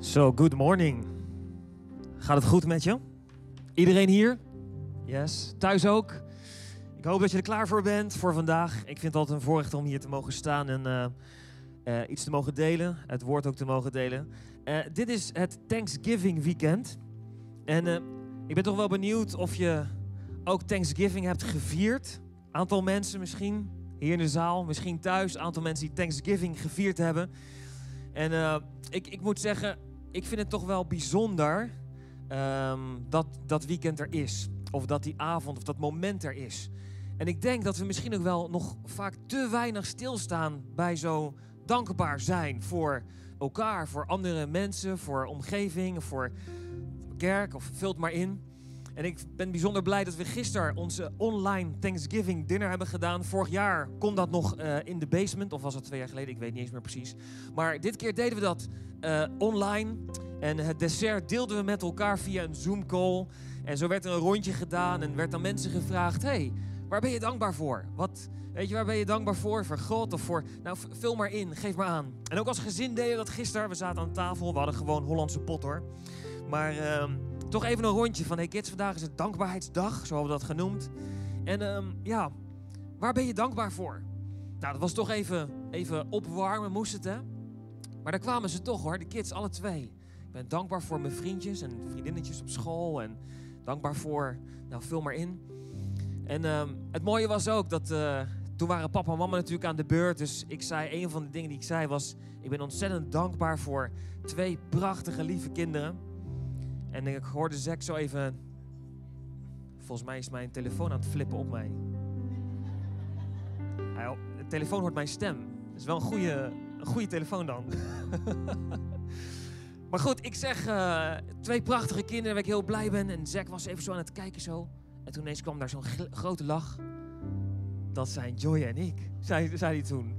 Zo, good morning. Gaat het goed met je? Iedereen hier? Yes. Thuis ook? Ik hoop dat je er klaar voor bent voor vandaag. Ik vind het altijd een voorrecht om hier te mogen staan en eh, eh, iets te mogen delen. Het woord ook te mogen delen. Eh, dit is het Thanksgiving weekend. En ik ben toch wel benieuwd of je ook Thanksgiving hebt gevierd. Aantal mensen misschien hier in de zaal, misschien thuis. Aantal mensen die Thanksgiving gevierd hebben. En eh, ik, ik moet zeggen, ik vind het toch wel bijzonder ehm, dat dat weekend er is. Of dat die avond of dat moment er is. En ik denk dat we misschien ook wel nog vaak te weinig stilstaan bij zo dankbaar zijn voor elkaar, voor andere mensen, voor omgeving, voor kerk of vul het maar in. En ik ben bijzonder blij dat we gisteren onze online Thanksgiving dinner hebben gedaan. Vorig jaar kon dat nog eh, in de basement, of was dat twee jaar geleden? Ik weet niet eens meer precies. Maar dit keer deden we dat eh, online. En het dessert deelden we met elkaar via een Zoom call. En zo werd er een rondje gedaan en werd aan mensen gevraagd: hey, waar ben je dankbaar voor? Wat, weet je, waar ben je dankbaar voor? Voor God of voor. Nou, vul maar in, geef maar aan. En ook als gezin deden we dat gisteren. We zaten aan tafel, we hadden gewoon Hollandse pot hoor. Maar ehm, toch even een rondje van: hey kids, vandaag is het dankbaarheidsdag, zo hebben we dat genoemd. En ehm, ja, waar ben je dankbaar voor? Nou, dat was toch even, even opwarmen, moest het hè? Maar daar kwamen ze toch hoor, de kids, alle twee. Ik ben dankbaar voor mijn vriendjes en vriendinnetjes op school. En dankbaar voor, nou vul maar in. En ehm, het mooie was ook dat eh, toen waren papa en mama natuurlijk aan de beurt. Dus ik zei, een van de dingen die ik zei was, ik ben ontzettend dankbaar voor twee prachtige lieve kinderen. En ik hoorde Zack zo even, volgens mij is mijn telefoon aan het flippen op mij. Hij- De telefoon hoort mijn stem. Dat is wel een goede, een goede telefoon dan. maar goed, ik zeg eh, twee prachtige kinderen waar ik heel blij ben. En Zack was even zo aan het kijken zo. En toen ineens kwam daar zo'n grote lach. Dat zijn Joy en ik, zei, zei hij toen.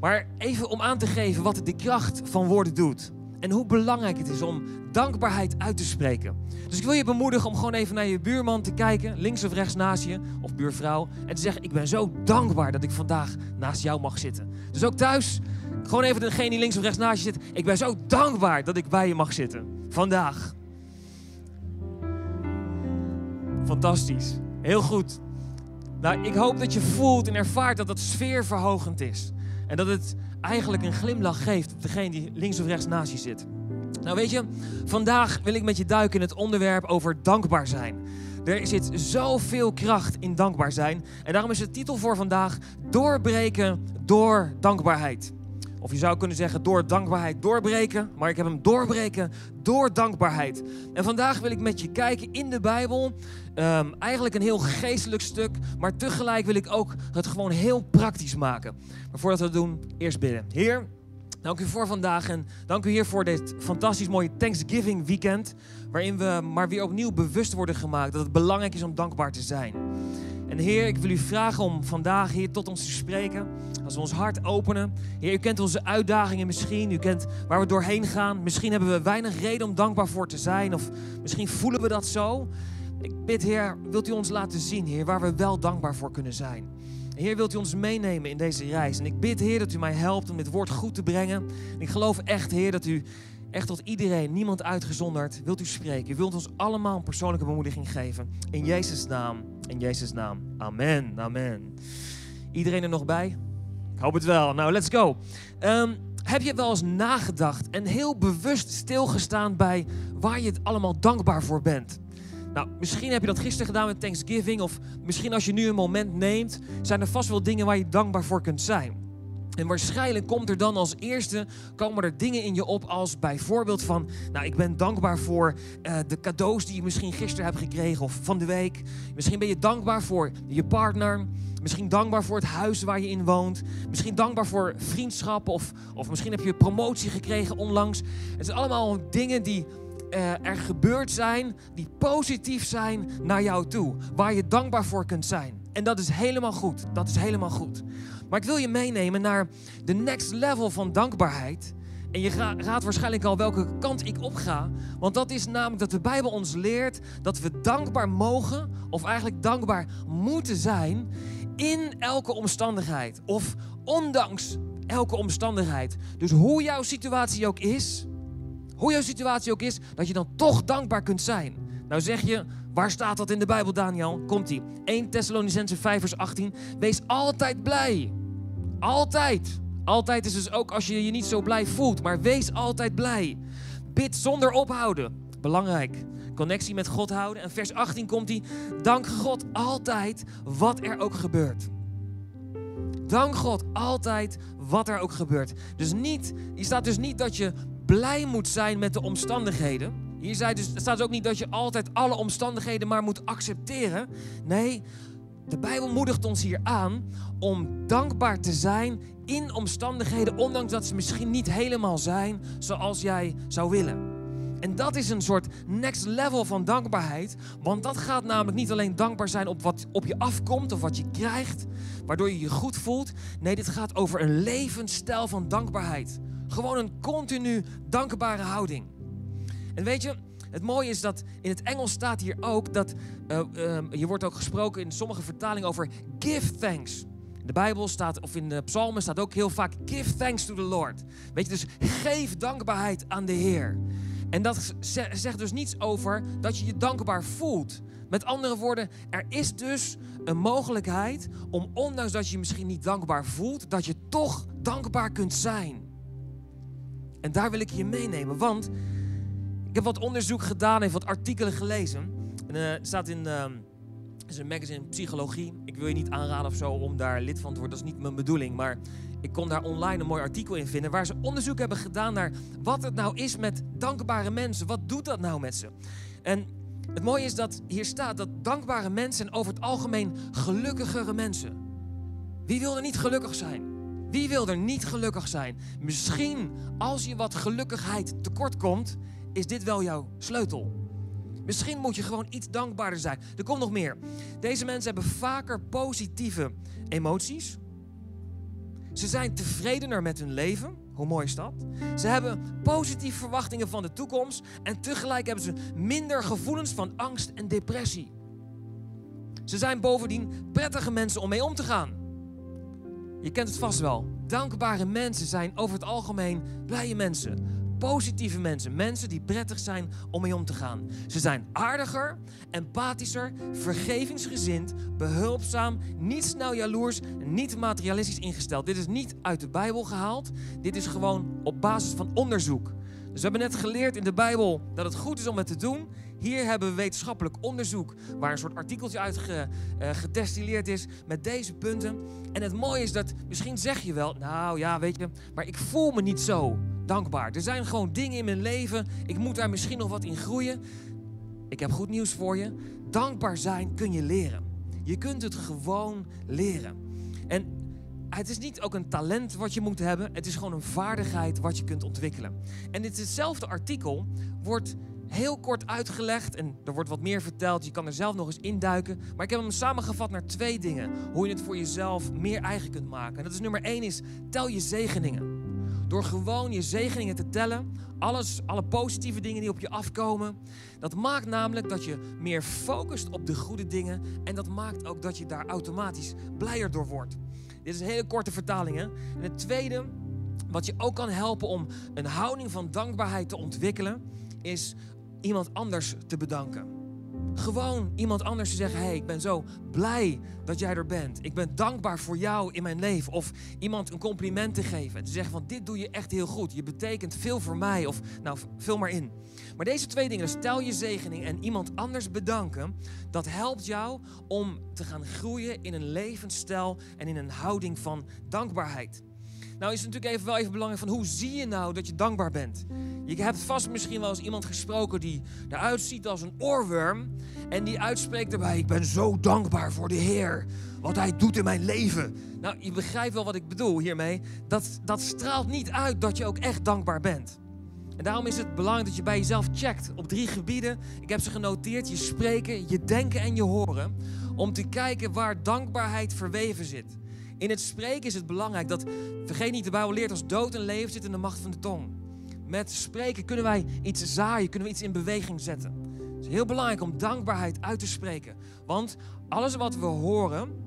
Maar even om aan te geven wat de kracht van woorden doet. En hoe belangrijk het is om dankbaarheid uit te spreken. Dus ik wil je bemoedigen om gewoon even naar je buurman te kijken, links of rechts naast je, of buurvrouw. En te zeggen, ik ben zo dankbaar dat ik vandaag naast jou mag zitten. Dus ook thuis, gewoon even degene die links of rechts naast je zit. Ik ben zo dankbaar dat ik bij je mag zitten. Vandaag. Fantastisch. Heel goed. Nou, ik hoop dat je voelt en ervaart dat het sfeerverhogend is. En dat het eigenlijk een glimlach geeft op degene die links of rechts naast je zit. Nou weet je, vandaag wil ik met je duiken in het onderwerp over dankbaar zijn. Er zit zoveel kracht in dankbaar zijn. En daarom is de titel voor vandaag Doorbreken door dankbaarheid. Of je zou kunnen zeggen door dankbaarheid doorbreken. Maar ik heb hem doorbreken door dankbaarheid. En vandaag wil ik met je kijken in de Bijbel. Ehm, eigenlijk een heel geestelijk stuk. Maar tegelijk wil ik ook het gewoon heel praktisch maken. Maar voordat we dat doen, eerst bidden. Heer, dank u voor vandaag. En dank u Heer voor dit fantastisch mooie Thanksgiving weekend. Waarin we maar weer opnieuw bewust worden gemaakt dat het belangrijk is om dankbaar te zijn. En Heer, ik wil u vragen om vandaag, Heer, tot ons te spreken. Als we ons hart openen. Heer, u kent onze uitdagingen misschien. U kent waar we doorheen gaan. Misschien hebben we weinig reden om dankbaar voor te zijn. Of misschien voelen we dat zo. Ik bid, Heer, wilt u ons laten zien, Heer, waar we wel dankbaar voor kunnen zijn. Heer, wilt u ons meenemen in deze reis. En ik bid, Heer, dat u mij helpt om dit woord goed te brengen. En ik geloof echt, Heer, dat u echt tot iedereen, niemand uitgezonderd, wilt u spreken. U wilt ons allemaal een persoonlijke bemoediging geven. In Jezus' naam, in Jezus' naam. Amen, amen. Iedereen er nog bij? Ik hoop het wel. Nou, let's go. Ehm, heb je wel eens nagedacht en heel bewust stilgestaan bij waar je het allemaal dankbaar voor bent? Nou, misschien heb je dat gisteren gedaan met Thanksgiving, of misschien als je nu een moment neemt, zijn er vast wel dingen waar je dankbaar voor kunt zijn. En waarschijnlijk komt er dan als eerste komen er dingen in je op als bijvoorbeeld van, nou ik ben dankbaar voor eh, de cadeaus die je misschien gisteren hebt gekregen of van de week. Misschien ben je dankbaar voor je partner. Misschien dankbaar voor het huis waar je in woont. Misschien dankbaar voor vriendschappen of, of misschien heb je promotie gekregen onlangs. Het zijn allemaal dingen die eh, er gebeurd zijn, die positief zijn naar jou toe. Waar je dankbaar voor kunt zijn. En dat is helemaal goed. Dat is helemaal goed. Maar ik wil je meenemen naar de next level van dankbaarheid. En je ra- raadt waarschijnlijk al welke kant ik op ga. Want dat is namelijk dat de Bijbel ons leert dat we dankbaar mogen, of eigenlijk dankbaar moeten zijn, in elke omstandigheid. Of ondanks elke omstandigheid. Dus hoe jouw situatie ook is, Hoe jouw situatie ook is, dat je dan toch dankbaar kunt zijn. Nou zeg je, waar staat dat in de Bijbel, Daniel? Komt-ie. 1 Thessalonicense 5 vers 18. Wees altijd blij. Altijd. Altijd is dus ook als je je niet zo blij voelt, maar wees altijd blij. Bid zonder ophouden. Belangrijk. Connectie met God houden. En vers 18 komt hij. Dank God altijd wat er ook gebeurt. Dank God altijd wat er ook gebeurt. Dus niet, hier staat dus niet dat je blij moet zijn met de omstandigheden. Hier staat dus, staat dus ook niet dat je altijd alle omstandigheden maar moet accepteren. Nee, de Bijbel moedigt ons hier aan om dankbaar te zijn in omstandigheden, ondanks dat ze misschien niet helemaal zijn zoals jij zou willen. En dat is een soort next level van dankbaarheid. Want dat gaat namelijk niet alleen dankbaar zijn op wat op je afkomt of wat je krijgt, waardoor je je goed voelt. Nee, dit gaat over een levensstijl van dankbaarheid. Gewoon een continu dankbare houding. En weet je, het mooie is dat in het Engels staat hier ook dat uh, uh, je wordt ook gesproken in sommige vertalingen over give thanks. In de Bijbel staat, of in de psalmen staat ook heel vaak give thanks to the Lord. Weet je, dus geef dankbaarheid aan de Heer. En dat zegt dus niets over dat je je dankbaar voelt. Met andere woorden, er is dus een mogelijkheid om, ondanks dat je je misschien niet dankbaar voelt, dat je toch dankbaar kunt zijn. En daar wil ik je meenemen, want heb wat onderzoek gedaan en wat artikelen gelezen. En, het staat in is een magazine Psychologie. Ik wil je niet aanraden of zo om daar lid van te worden, dat is niet mijn bedoeling. Maar ik kon daar online een mooi artikel in vinden waar ze onderzoek hebben gedaan naar wat het nou is met dankbare mensen. Wat doet dat nou met ze? En het mooie is dat hier staat dat dankbare mensen over het algemeen gelukkigere mensen. Wie wil er niet gelukkig zijn? Wie wil er niet gelukkig zijn? Misschien als je wat gelukkigheid tekort komt, is dit wel jouw sleutel. Misschien moet je gewoon iets dankbaarder zijn. Er komt nog meer. Deze mensen hebben vaker positieve emoties. Ze zijn tevredener met hun leven. Hoe mooi is dat? Ze hebben positieve verwachtingen van de toekomst en tegelijk hebben ze minder gevoelens van angst en depressie. Ze zijn bovendien prettige mensen om mee om te gaan. Je kent het vast wel. Dankbare mensen zijn over het algemeen blije mensen. Positieve mensen, mensen die prettig zijn om mee om te gaan. Ze zijn aardiger, empathischer, vergevingsgezind, behulpzaam, niet snel jaloers, niet materialistisch ingesteld. Dit is niet uit de Bijbel gehaald. Dit is gewoon op basis van onderzoek. Dus we hebben net geleerd in de Bijbel dat het goed is om het te doen. Hier hebben we wetenschappelijk onderzoek waar een soort artikeltje uit ge, uh, gedestilleerd is met deze punten. En het mooie is dat misschien zeg je wel, nou ja, weet je, maar ik voel me niet zo dankbaar. Er zijn gewoon dingen in mijn leven, ik moet daar misschien nog wat in groeien. Ik heb goed nieuws voor je. Dankbaar zijn kun je leren. Je kunt het gewoon leren. En het is niet ook een talent wat je moet hebben. Het is gewoon een vaardigheid wat je kunt ontwikkelen. En dit hetzelfde artikel wordt heel kort uitgelegd en er wordt wat meer verteld. Je kan er zelf nog eens induiken. Maar ik heb hem samengevat naar twee dingen. Hoe je het voor jezelf meer eigen kunt maken. En dat is nummer één is, tel je zegeningen. Door gewoon je zegeningen te tellen, alles, alle positieve dingen die op je afkomen. Dat maakt namelijk dat je meer focust op de goede dingen. En dat maakt ook dat je daar automatisch blijer door wordt. Dit is een hele korte vertaling. Hè? En het tweede, wat je ook kan helpen om een houding van dankbaarheid te ontwikkelen, is iemand anders te bedanken. Gewoon iemand anders te zeggen: Hey, ik ben zo blij dat jij er bent. Ik ben dankbaar voor jou in mijn leven. Of iemand een compliment te geven. Te zeggen: van Dit doe je echt heel goed. Je betekent veel voor mij. Of nou, vul maar in. Maar deze twee dingen, stel je zegening en iemand anders bedanken, dat helpt jou om te gaan groeien in een levensstijl en in een houding van dankbaarheid. Nou is het natuurlijk even, wel even belangrijk van hoe zie je nou dat je dankbaar bent? Je hebt vast misschien wel eens iemand gesproken die eruit ziet als een oorworm. En die uitspreekt erbij, ik ben zo dankbaar voor de Heer. Wat Hij doet in mijn leven. Nou, je begrijpt wel wat ik bedoel hiermee. Dat, dat straalt niet uit dat je ook echt dankbaar bent. En daarom is het belangrijk dat je bij jezelf checkt op drie gebieden. Ik heb ze genoteerd. Je spreken, je denken en je horen. Om te kijken waar dankbaarheid verweven zit. In het spreken is het belangrijk dat, vergeet niet, de Bijbel leert als dood en leven zit in de macht van de tong. Met spreken kunnen wij iets zaaien, kunnen we iets in beweging zetten. Het is heel belangrijk om dankbaarheid uit te spreken. Want alles wat we horen,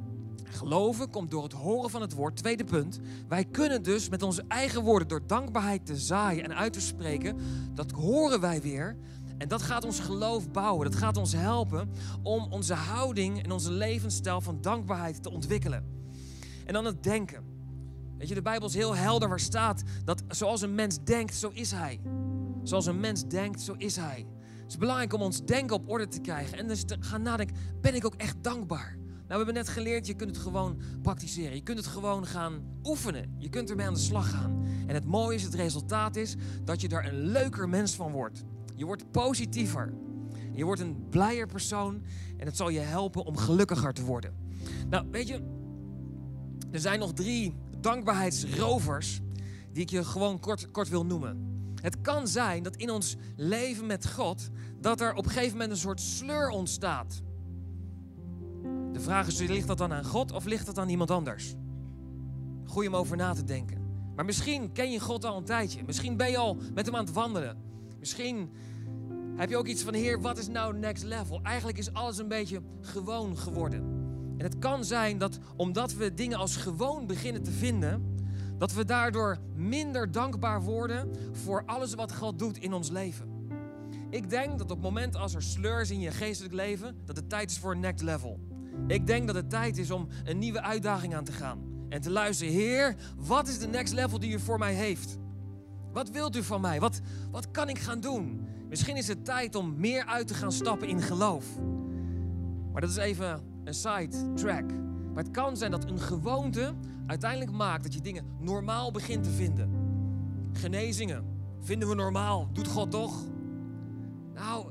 Geloven komt door het horen van het woord. Tweede punt. Wij kunnen dus met onze eigen woorden, door dankbaarheid te zaaien en uit te spreken, dat horen wij weer. En dat gaat ons geloof bouwen. Dat gaat ons helpen om onze houding en onze levensstijl van dankbaarheid te ontwikkelen. En dan het denken. Weet je, de Bijbel is heel helder waar staat dat zoals een mens denkt, zo is hij. Zoals een mens denkt, zo is hij. Het is belangrijk om ons denken op orde te krijgen. En dus te gaan nadenken, ben ik ook echt dankbaar? Nou, we hebben net geleerd, je kunt het gewoon praktiseren. Je kunt het gewoon gaan oefenen. Je kunt ermee aan de slag gaan. En het mooie is, het resultaat is dat je daar een leuker mens van wordt. Je wordt positiever. Je wordt een blijer persoon. En het zal je helpen om gelukkiger te worden. Nou, weet je, er zijn nog drie dankbaarheidsrovers die ik je gewoon kort, kort wil noemen. Het kan zijn dat in ons leven met God, dat er op een gegeven moment een soort sleur ontstaat. De vraag is, ligt dat dan aan God of ligt dat aan iemand anders? Goeie om over na te denken. Maar misschien ken je God al een tijdje. Misschien ben je al met hem aan het wandelen. Misschien heb je ook iets van, Heer, wat is nou next level? Eigenlijk is alles een beetje gewoon geworden. En het kan zijn dat omdat we dingen als gewoon beginnen te vinden, dat we daardoor minder dankbaar worden voor alles wat God doet in ons leven. Ik denk dat op het moment als er sleurs in je geestelijk leven, dat het tijd is voor next level. Ik denk dat het tijd is om een nieuwe uitdaging aan te gaan. En te luisteren, Heer, wat is de next level die u voor mij heeft? Wat wilt u van mij? Wat, wat kan ik gaan doen? Misschien is het tijd om meer uit te gaan stappen in geloof. Maar dat is even een side track. Maar het kan zijn dat een gewoonte uiteindelijk maakt dat je dingen normaal begint te vinden. Genezingen vinden we normaal. Doet God toch? Nou,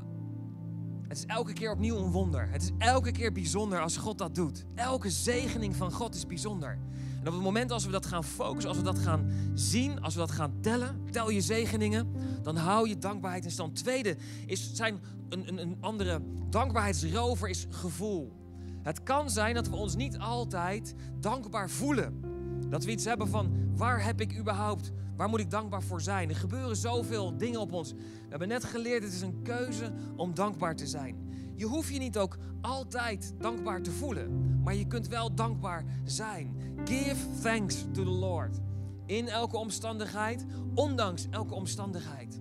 het is elke keer opnieuw een wonder. Het is elke keer bijzonder als God dat doet. Elke zegening van God is bijzonder. En op het moment als we dat gaan focussen, als we dat gaan zien, als we dat gaan tellen, tel je zegeningen, dan hou je dankbaarheid in stand. Tweede is zijn een, een, een andere dankbaarheidsrover is gevoel. Het kan zijn dat we ons niet altijd dankbaar voelen. Dat we iets hebben van waar heb ik überhaupt, waar moet ik dankbaar voor zijn? Er gebeuren zoveel dingen op ons. We hebben net geleerd, het is een keuze om dankbaar te zijn. Je hoeft je niet ook altijd dankbaar te voelen, maar je kunt wel dankbaar zijn. Give thanks to the Lord. In elke omstandigheid, ondanks elke omstandigheid.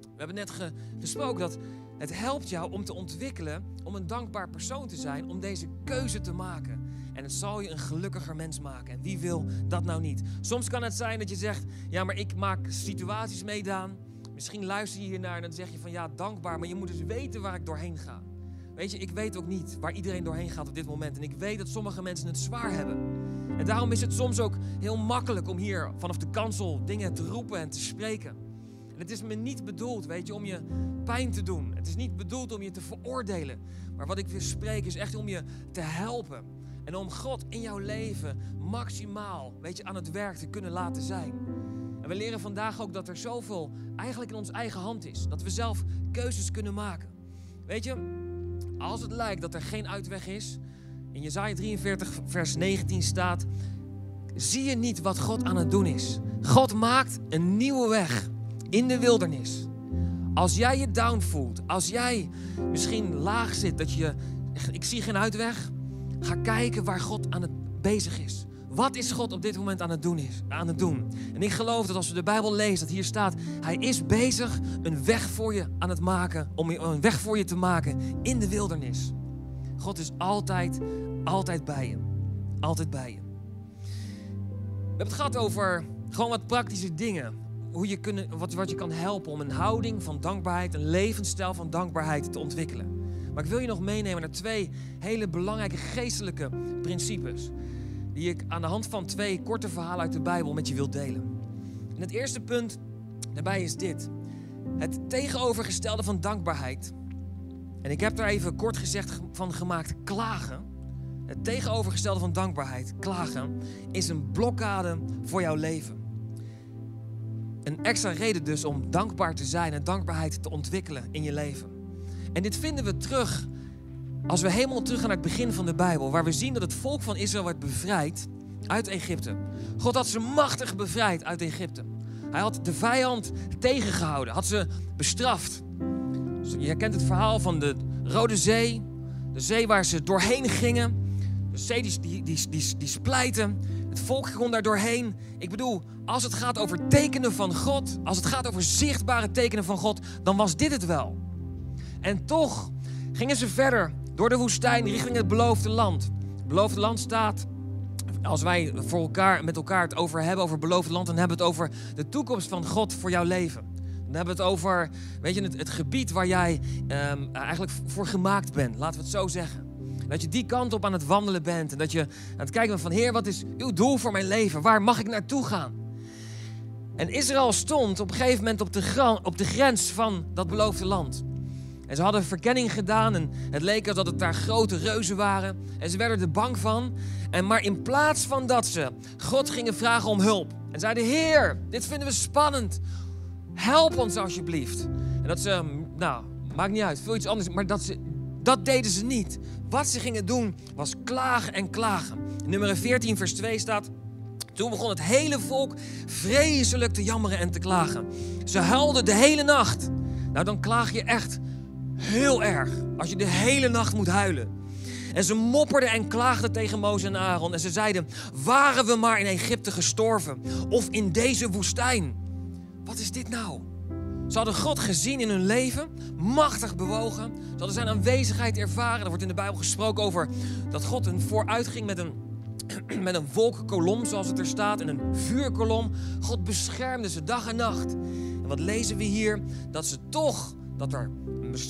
We hebben net gesproken dat het helpt jou om te ontwikkelen, om een dankbaar persoon te zijn, om deze keuze te maken. En het zal je een gelukkiger mens maken. En wie wil dat nou niet? Soms kan het zijn dat je zegt, ja, maar ik maak situaties meedaan. Misschien luister je hiernaar en dan zeg je van ja, dankbaar, maar je moet dus weten waar ik doorheen ga. Weet je, ik weet ook niet waar iedereen doorheen gaat op dit moment. En ik weet dat sommige mensen het zwaar hebben. En daarom is het soms ook heel makkelijk om hier vanaf de kansel dingen te roepen en te spreken. Het is me niet bedoeld, weet je, om je pijn te doen. Het is niet bedoeld om je te veroordelen. Maar wat ik wil spreken is echt om je te helpen. En om God in jouw leven maximaal, weet je, aan het werk te kunnen laten zijn. En we leren vandaag ook dat er zoveel eigenlijk in onze eigen hand is. Dat we zelf keuzes kunnen maken. Weet je, als het lijkt dat er geen uitweg is, in Jezaja 43 vers 19 staat, zie je niet wat God aan het doen is. God maakt een nieuwe weg in de wildernis. Als jij je down voelt, als jij misschien laag zit, dat je, ik zie geen uitweg, ga kijken waar God aan het bezig is. Wat is God op dit moment aan het, doen is, aan het doen? En ik geloof dat als we de Bijbel lezen, dat hier staat, Hij is bezig een weg voor je aan het maken, om een weg voor je te maken in de wildernis. God is altijd, altijd bij je. Altijd bij je. We hebben het gehad over gewoon wat praktische dingen. Hoe je kunnen, wat, wat je kan helpen om een houding van dankbaarheid, een levensstijl van dankbaarheid te ontwikkelen. Maar ik wil je nog meenemen naar twee hele belangrijke geestelijke principes. Die ik aan de hand van twee korte verhalen uit de Bijbel met je wil delen. En het eerste punt daarbij is dit. Het tegenovergestelde van dankbaarheid. En ik heb daar even kort gezegd van gemaakt, klagen. Het tegenovergestelde van dankbaarheid, klagen, is een blokkade voor jouw leven. Een extra reden dus om dankbaar te zijn en dankbaarheid te ontwikkelen in je leven. En dit vinden we terug als we helemaal terug gaan naar het begin van de Bijbel, waar we zien dat het volk van Israël werd bevrijd uit Egypte. God had ze machtig bevrijd uit Egypte. Hij had de vijand tegengehouden, had ze bestraft. Je kent het verhaal van de Rode Zee, de zee waar ze doorheen gingen. De zee die, die, die, die, die. Het volk kon daar doorheen. Ik bedoel, als het gaat over tekenen van God, als het gaat over zichtbare tekenen van God, dan was dit het wel. En toch gingen ze verder door de woestijn richting het beloofde land. Het beloofde land staat, als wij voor elkaar, met elkaar het over hebben, over beloofde land, dan hebben we het over de toekomst van God voor jouw leven. Dan hebben we het over weet je, het, het gebied waar jij um, eigenlijk voor gemaakt bent, laten we het zo zeggen. Dat je die kant op aan het wandelen bent en dat je aan het kijken bent van Heer, wat is uw doel voor mijn leven? Waar mag ik naartoe gaan? En Israël stond op een gegeven moment op de, op de grens van dat beloofde land. En ze hadden verkenning gedaan en het leek alsof het daar grote reuzen waren. En ze werden er bang van. En maar in plaats van dat ze God gingen vragen om hulp. En zeiden, Heer, dit vinden we spannend. Help ons alsjeblieft. En dat ze, nou, maakt niet uit, veel iets anders. Maar dat, ze, dat deden ze niet. Wat ze gingen doen was klagen en klagen. Nummer 14 vers 2 staat... Toen begon het hele volk vreselijk te jammeren en te klagen. Ze huilden de hele nacht. Nou, dan klaag je echt heel erg als je de hele nacht moet huilen. En ze mopperden en klaagden tegen Mozes en Aaron. En ze zeiden: Waren we maar in Egypte gestorven of in deze woestijn? Wat is dit nou? Ze hadden God gezien in hun leven, machtig bewogen. Ze hadden zijn aanwezigheid ervaren. Er wordt in de Bijbel gesproken over dat God hen vooruit ging met een, met een wolkenkolom, zoals het er staat, en een vuurkolom. God beschermde ze dag en nacht. En wat lezen we hier? Dat ze toch, dat er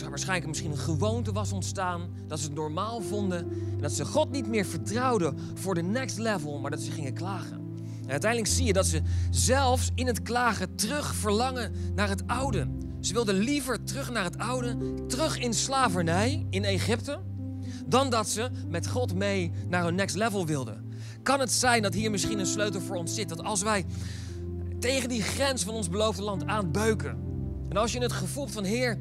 waarschijnlijk misschien een gewoonte was ontstaan, dat ze het normaal vonden en dat ze God niet meer vertrouwden voor de next level, maar dat ze gingen klagen. Uiteindelijk zie je dat ze zelfs in het klagen terug verlangen naar het oude. Ze wilden liever terug naar het oude, terug in slavernij in Egypte, dan dat ze met God mee naar een next level wilden. Kan het zijn dat hier misschien een sleutel voor ons zit? Dat als wij tegen die grens van ons beloofde land aanbeuken. En als je het gevoel van Heer,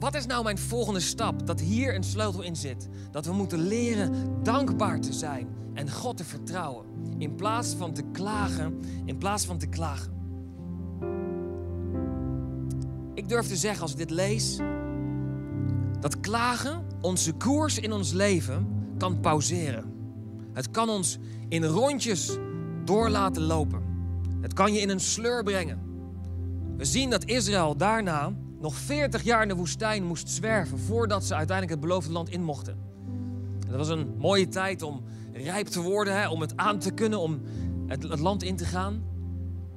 wat is nou mijn volgende stap? Dat hier een sleutel in zit. Dat we moeten leren dankbaar te zijn en God te vertrouwen. In plaats van te klagen, in plaats van te klagen. Ik durf te zeggen als ik dit lees, dat klagen onze koers in ons leven kan pauzeren. Het kan ons in rondjes door laten lopen. Het kan je in een sleur brengen. We zien dat Israël daarna nog 40 jaar in de woestijn moest zwerven voordat ze uiteindelijk het beloofde land in mochten. dat was een mooie tijd om rijp te worden, hè, om het aan te kunnen, om het, het land in te gaan.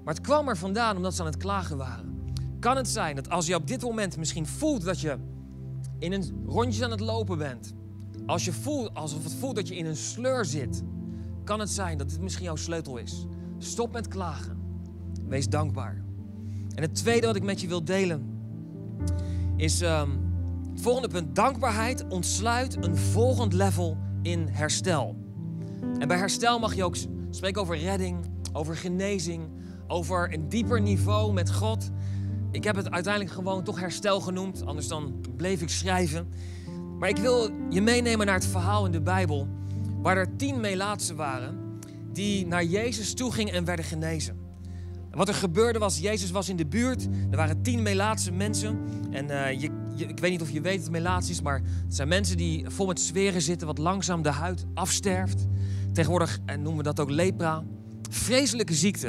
Maar het kwam er vandaan omdat ze aan het klagen waren. Kan het zijn dat als je op dit moment misschien voelt dat je in een rondje aan het lopen bent, als je voelt alsof het voelt dat je in een sleur zit, kan het zijn dat dit misschien jouw sleutel is. Stop met klagen. Wees dankbaar. En het tweede wat ik met je wil delen is het volgende punt. Dankbaarheid ontsluit een volgend level in herstel. En bij herstel mag je ook spreken over redding, over genezing, over een dieper niveau met God. Ik heb het uiteindelijk gewoon toch herstel genoemd, anders dan bleef ik schrijven. Maar ik wil je meenemen naar het verhaal in de Bijbel, waar er tien Melaatsen waren die naar Jezus toe gingen en werden genezen. Wat er gebeurde was, Jezus was in de buurt. Er waren tien Melaatse mensen. En uh, je, ik weet niet of je weet wat Melaats is, maar het zijn mensen die vol met zweren zitten, wat langzaam de huid afsterft. Tegenwoordig en noemen we dat ook lepra. Vreselijke ziekte.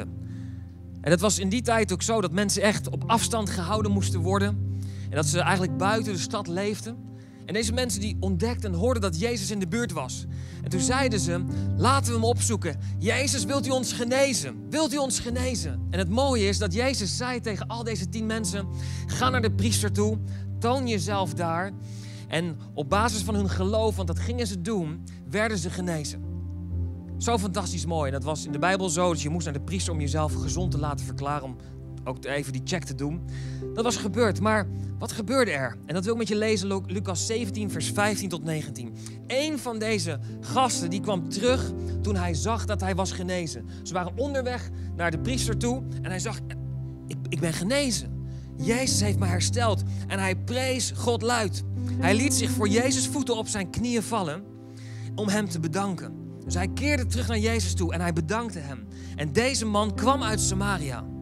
En het was in die tijd ook zo dat mensen echt op afstand gehouden moesten worden. En dat ze eigenlijk buiten de stad leefden. En deze mensen die ontdekten en hoorden dat Jezus in de buurt was. En toen zeiden ze, laten we hem opzoeken. Jezus, wilt u ons genezen? Wilt u ons genezen? En het mooie is dat Jezus zei tegen al deze tien mensen, ga naar de priester toe, toon jezelf daar. En op basis van hun geloof, want dat gingen ze doen, werden ze genezen. Zo fantastisch mooi. Dat was in de Bijbel zo, dat je moest naar de priester om jezelf gezond te laten verklaren, om ook even die check te doen. Dat was gebeurd. Maar wat gebeurde er? En dat wil ik met je lezen, Lucas 17, vers 15 tot 19. Een van deze gasten die kwam terug toen hij zag dat hij was genezen. Ze waren onderweg naar de priester toe en hij zag, ik, ik ben genezen. Jezus heeft me hersteld en hij prees God luid. Hij liet zich voor Jezus voeten op zijn knieën vallen om hem te bedanken. Dus hij keerde terug naar Jezus toe en hij bedankte hem. En deze man kwam uit Samaria.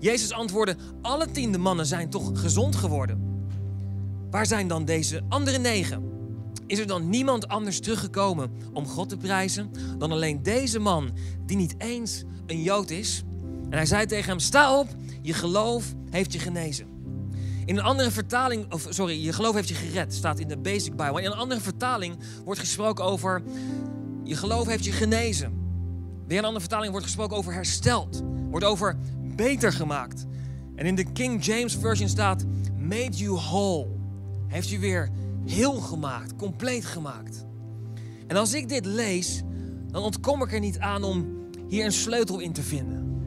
Jezus antwoordde: Alle tiende mannen zijn toch gezond geworden? Waar zijn dan deze andere negen? is er dan niemand anders teruggekomen om God te prijzen dan alleen deze man, die niet eens een Jood is? En hij zei tegen hem: Sta op, je geloof heeft je genezen. In een andere vertaling, of sorry, je geloof heeft je gered, staat in de Basic Bible. In een andere vertaling wordt gesproken over je geloof heeft je genezen. Weer een andere vertaling wordt gesproken over hersteld, wordt over beter gemaakt. En in de King James Version staat made you whole. Heeft je weer heel gemaakt, compleet gemaakt. En als ik dit lees, dan ontkom ik er niet aan om hier een sleutel in te vinden.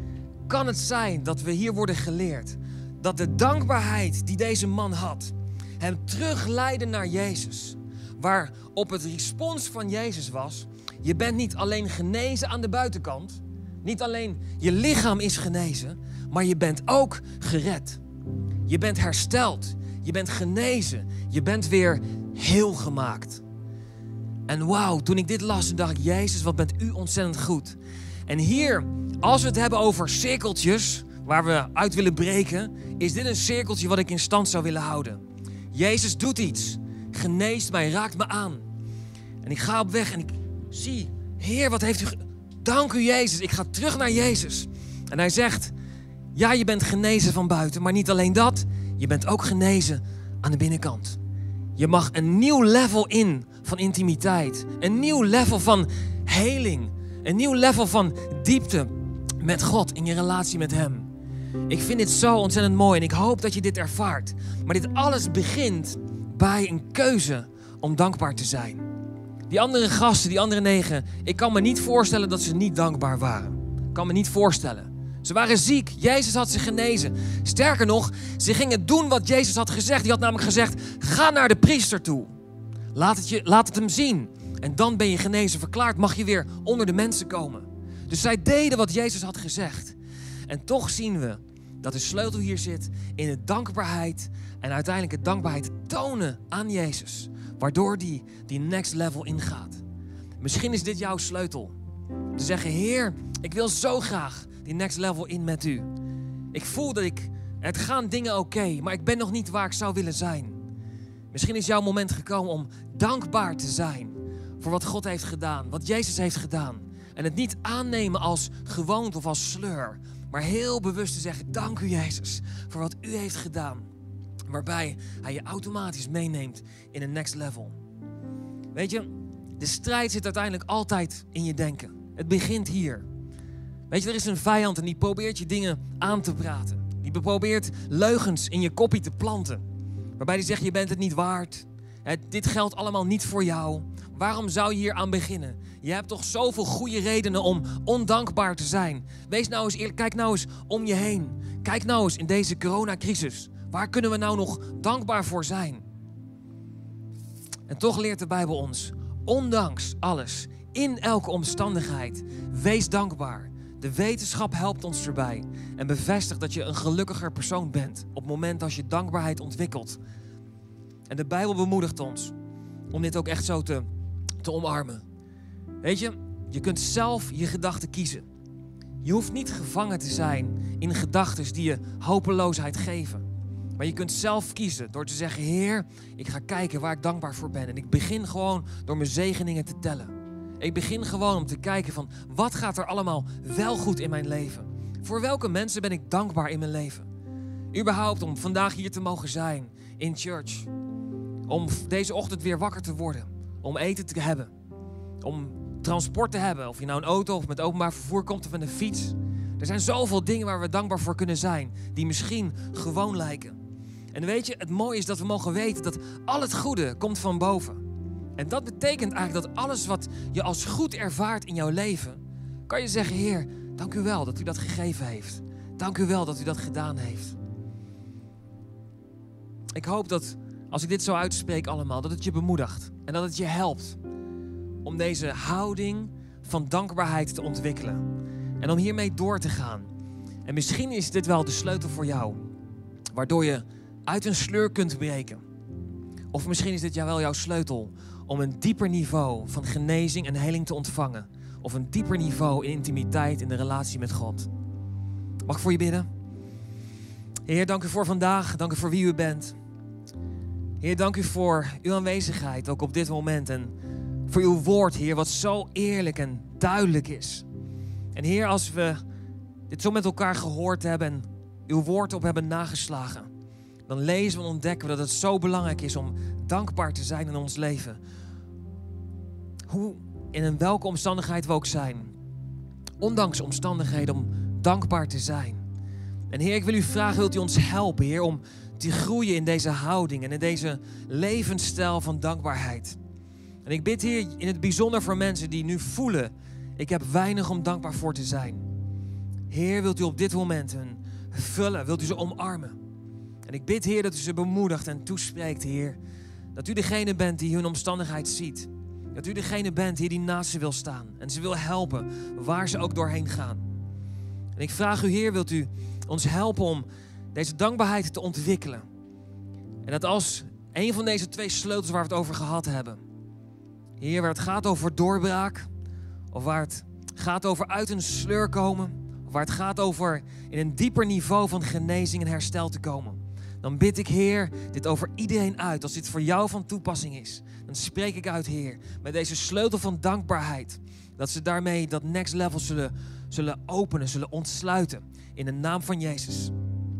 Kan het zijn dat we hier worden geleerd dat de dankbaarheid die deze man had, hem terugleidde naar Jezus. Waar op het respons van Jezus was, je bent niet alleen genezen aan de buitenkant, niet alleen je lichaam is genezen, maar je bent ook gered. Je bent hersteld, je bent genezen, je bent weer heel gemaakt. En wauw, toen ik dit las, dacht ik, Jezus, wat bent u ontzettend goed. En hier, als we het hebben over cirkeltjes, waar we uit willen breken, is dit een cirkeltje wat ik in stand zou willen houden. Jezus doet iets, geneest mij, raakt me aan. En ik ga op weg en ik zie, Heer, wat heeft u. Dank u, Jezus. Ik ga terug naar Jezus. En hij zegt: Ja, je bent genezen van buiten, maar niet alleen dat, je bent ook genezen aan de binnenkant. Je mag een nieuw level in van intimiteit, een nieuw level van heling, een nieuw level van diepte met God in je relatie met Hem. Ik vind dit zo ontzettend mooi en ik hoop dat je dit ervaart. Maar dit alles begint bij een keuze om dankbaar te zijn. Die andere gasten, die andere negen, ik kan me niet voorstellen dat ze niet dankbaar waren. Ik kan me niet voorstellen. Ze waren ziek. Jezus had ze genezen. Sterker nog, ze gingen doen wat Jezus had gezegd. Die had namelijk gezegd: ga naar de priester toe. Laat het, je, laat het hem zien. En dan ben je genezen. Verklaard mag je weer onder de mensen komen. Dus zij deden wat Jezus had gezegd. En toch zien we dat de sleutel hier zit in de dankbaarheid en uiteindelijk het dankbaarheid tonen aan Jezus, waardoor die die next level ingaat. Misschien is dit jouw sleutel. Te zeggen, Heer, ik wil zo graag die next level in met u. Ik voel dat ik, het gaan dingen oké, maar ik ben nog niet waar ik zou willen zijn. Misschien is jouw moment gekomen om dankbaar te zijn voor wat God heeft gedaan, wat Jezus heeft gedaan. En het niet aannemen als gewoonte of als sleur, maar heel bewust te zeggen: Dank u, Jezus, voor wat u heeft gedaan. Waarbij hij je automatisch meeneemt in een next level. Weet je, de strijd zit uiteindelijk altijd in je denken. Het begint hier. Weet je, er is een vijand en die probeert je dingen aan te praten. Die probeert leugens in je kopie te planten. Waarbij die zegt: Je bent het niet waard. dit geldt allemaal niet voor jou. Waarom zou je hier aan beginnen? Je hebt toch zoveel goede redenen om ondankbaar te zijn. Wees nou eens eerlijk, kijk nou eens om je heen. Kijk nou eens in deze coronacrisis. Waar kunnen we nou nog dankbaar voor zijn? En toch leert de Bijbel ons, ondanks alles, in elke omstandigheid, wees dankbaar. De wetenschap helpt ons erbij en bevestigt dat je een gelukkiger persoon bent op het moment als je dankbaarheid ontwikkelt. En de Bijbel bemoedigt ons om dit ook echt zo te, te omarmen. Weet je, je kunt zelf je gedachten kiezen. Je hoeft niet gevangen te zijn in gedachten die je hopeloosheid geven. Maar je kunt zelf kiezen door te zeggen: Heer, ik ga kijken waar ik dankbaar voor ben. En ik begin gewoon door mijn zegeningen te tellen. Ik begin gewoon om te kijken van wat gaat er allemaal wel goed in mijn leven. Voor welke mensen ben ik dankbaar in mijn leven? Überhaupt om vandaag hier te mogen zijn in church. Om deze ochtend weer wakker te worden. Om eten te hebben. Om transport te hebben. Of je nou een auto of met openbaar vervoer komt of met een fiets. Er zijn zoveel dingen waar we dankbaar voor kunnen zijn. Die misschien gewoon lijken. En weet je, het mooie is dat we mogen weten dat al het goede komt van boven. En dat betekent eigenlijk dat alles wat je als goed ervaart in jouw leven, kan je zeggen, Heer, dank u wel dat u dat gegeven heeft. Dank u wel dat u dat gedaan heeft. Ik hoop dat als ik dit zo uitspreek allemaal, dat het je bemoedigt en dat het je helpt om deze houding van dankbaarheid te ontwikkelen. En om hiermee door te gaan. En misschien is dit wel de sleutel voor jou, waardoor je uit een sleur kunt breken. Of misschien is dit wel jouw sleutel om een dieper niveau van genezing en heling te ontvangen. Of een dieper niveau in intimiteit in de relatie met God. Mag ik voor je bidden? Heer, dank u voor vandaag. Dank u voor wie u bent. Heer, dank u voor uw aanwezigheid, ook op dit moment. En voor uw woord, Heer, wat zo eerlijk en duidelijk is. En Heer, als we dit zo met elkaar gehoord hebben en uw woord op hebben nageslagen, dan lezen we en ontdekken we dat het zo belangrijk is om dankbaar te zijn in ons leven. Hoe en in welke omstandigheid we ook zijn. Ondanks omstandigheden om dankbaar te zijn. En Heer, ik wil u vragen, wilt u ons helpen, Heer, om te groeien in deze houding en in deze levensstijl van dankbaarheid. En ik bid, Heer, in het bijzonder voor mensen die nu voelen, ik heb weinig om dankbaar voor te zijn. Heer, wilt u op dit moment hun vullen, wilt u ze omarmen. En ik bid, Heer, dat u ze bemoedigt en toespreekt, Heer. Dat u degene bent die hun omstandigheid ziet. Dat u degene bent die, die naast ze wil staan. En ze wil helpen waar ze ook doorheen gaan. En ik vraag u, Heer, wilt u ons helpen om deze dankbaarheid te ontwikkelen. En dat als een van deze twee sleutels waar we het over gehad hebben. Heer, waar het gaat over doorbraak. Of waar het gaat over uit een sleur komen. Of waar het gaat over in een dieper niveau van genezing en herstel te komen. Dan bid ik, Heer, dit over iedereen uit. Als dit voor jou van toepassing is, dan spreek ik uit, Heer, met deze sleutel van dankbaarheid. Dat ze daarmee dat next level zullen, zullen openen, zullen ontsluiten. In de naam van Jezus.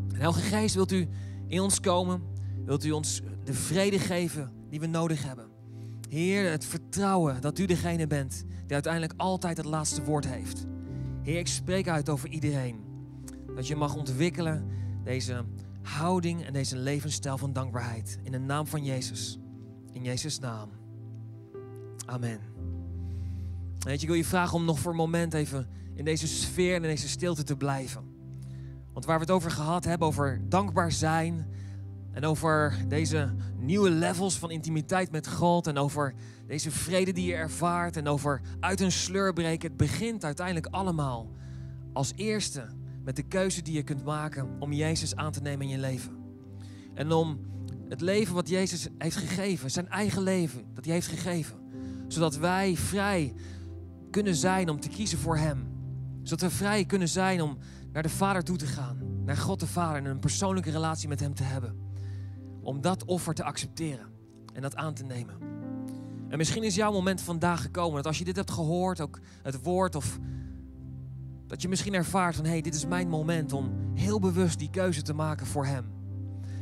En Heilige Geest, wilt u in ons komen? Wilt u ons de vrede geven die we nodig hebben? Heer, het vertrouwen dat u degene bent die uiteindelijk altijd het laatste woord heeft. Heer, ik spreek uit over iedereen. Dat je mag ontwikkelen deze houding en deze levensstijl van dankbaarheid. In de naam van Jezus. In Jezus' naam. Amen. Weet je, ik wil je vragen om nog voor een moment even in deze sfeer en in deze stilte te blijven. Want waar we het over gehad hebben, over dankbaar zijn. En over deze nieuwe levels van intimiteit met God. En over deze vrede die je ervaart. En over uit een sleur breken. Het begint uiteindelijk allemaal als eerste met de keuze die je kunt maken om Jezus aan te nemen in je leven. En om het leven wat Jezus heeft gegeven, zijn eigen leven dat hij heeft gegeven. Zodat wij vrij kunnen zijn om te kiezen voor Hem. Zodat we vrij kunnen zijn om naar de Vader toe te gaan. Naar God de Vader en een persoonlijke relatie met Hem te hebben. Om dat offer te accepteren en dat aan te nemen. En misschien is jouw moment vandaag gekomen dat als je dit hebt gehoord, ook het woord of dat je misschien ervaart van hé, hey, dit is mijn moment om heel bewust die keuze te maken voor Hem.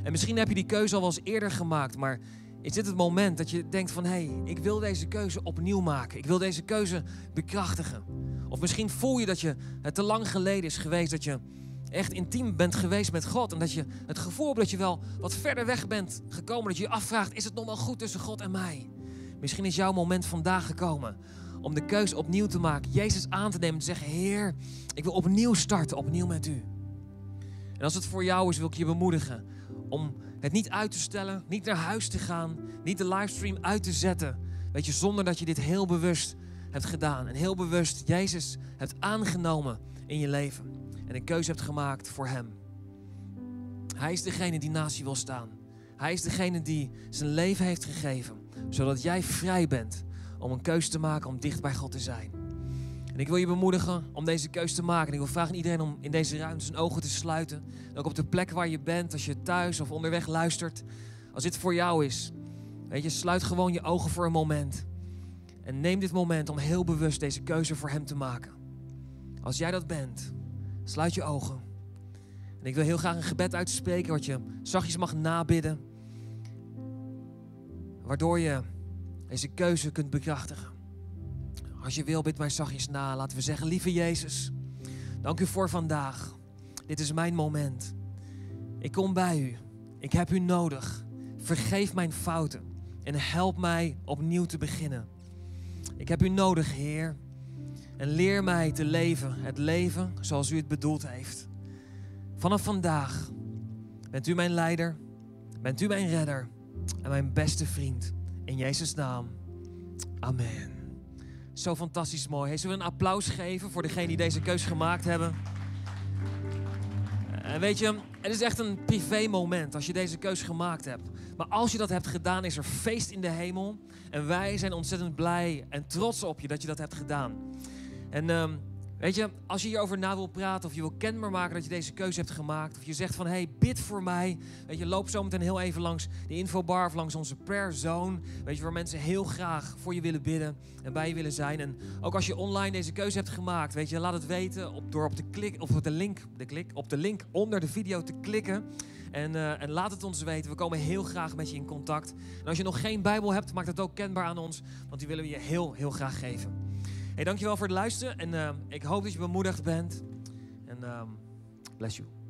En misschien heb je die keuze al wel eens eerder gemaakt, maar is dit het moment dat je denkt van hé, hey, ik wil deze keuze opnieuw maken. Ik wil deze keuze bekrachtigen. Of misschien voel je dat je het te lang geleden is geweest dat je echt intiem bent geweest met God. En dat je het gevoel hebt dat je wel wat verder weg bent gekomen. Dat je je afvraagt, is het nog wel goed tussen God en mij? Misschien is jouw moment vandaag gekomen om de keuze opnieuw te maken. Jezus aan te nemen en te zeggen, Heer, ik wil opnieuw starten, opnieuw met u. En als het voor jou is, wil ik je bemoedigen om het niet uit te stellen, niet naar huis te gaan, niet de livestream uit te zetten. Weet je, zonder dat je dit heel bewust hebt gedaan. En heel bewust Jezus hebt aangenomen in je leven. En een keuze hebt gemaakt voor Hem. Hij is degene die naast je wil staan. Hij is degene die zijn leven heeft gegeven. Zodat jij vrij bent om een keuze te maken om dicht bij God te zijn. En ik wil je bemoedigen om deze keuze te maken. En ik wil vragen iedereen om in deze ruimte zijn ogen te sluiten. En ook op de plek waar je bent, als je thuis of onderweg luistert. Als dit voor jou is. Weet je, sluit gewoon je ogen voor een moment. En neem dit moment om heel bewust deze keuze voor Hem te maken. Als jij dat bent, sluit je ogen. En ik wil heel graag een gebed uitspreken wat je zachtjes mag nabidden. Waardoor je deze keuze kunt bekrachtigen. Als je wil, bid mij zachtjes na. Laten we zeggen, lieve Jezus, dank u voor vandaag. Dit is mijn moment. Ik kom bij u. Ik heb u nodig. Vergeef mijn fouten en help mij opnieuw te beginnen. Ik heb u nodig, Heer. En leer mij te leven, het leven zoals u het bedoeld heeft. Vanaf vandaag bent u mijn leider, bent u mijn redder en mijn beste vriend. In Jezus' naam. Amen. Zo fantastisch mooi. Hey, zullen we een applaus geven voor degenen die deze keus gemaakt hebben? En weet je, het is echt een privé moment als je deze keus gemaakt hebt. Maar als je dat hebt gedaan, is er feest in de hemel. En wij zijn ontzettend blij en trots op je dat je dat hebt gedaan. En um, Weet je, als je hierover na wil praten of je wil kenbaar maken dat je deze keuze hebt gemaakt, of je zegt van hey, bid voor mij. Weet je, loop zo meteen heel even langs de infobar of langs onze prayer zone. Weet je, waar mensen heel graag voor je willen bidden en bij je willen zijn. En ook als je online deze keuze hebt gemaakt, weet je, laat het weten op, door op de, klik, op de, link, de klik, op de link onder de video te klikken. En, uh, en, laat het ons weten. We komen heel graag met je in contact. En als je nog geen Bijbel hebt, maak het ook kenbaar aan ons. Want die willen we je heel, heel graag geven. Hey, dankjewel voor het luisteren. En uh, ik hoop dat je bemoedigd bent. En um, bless you.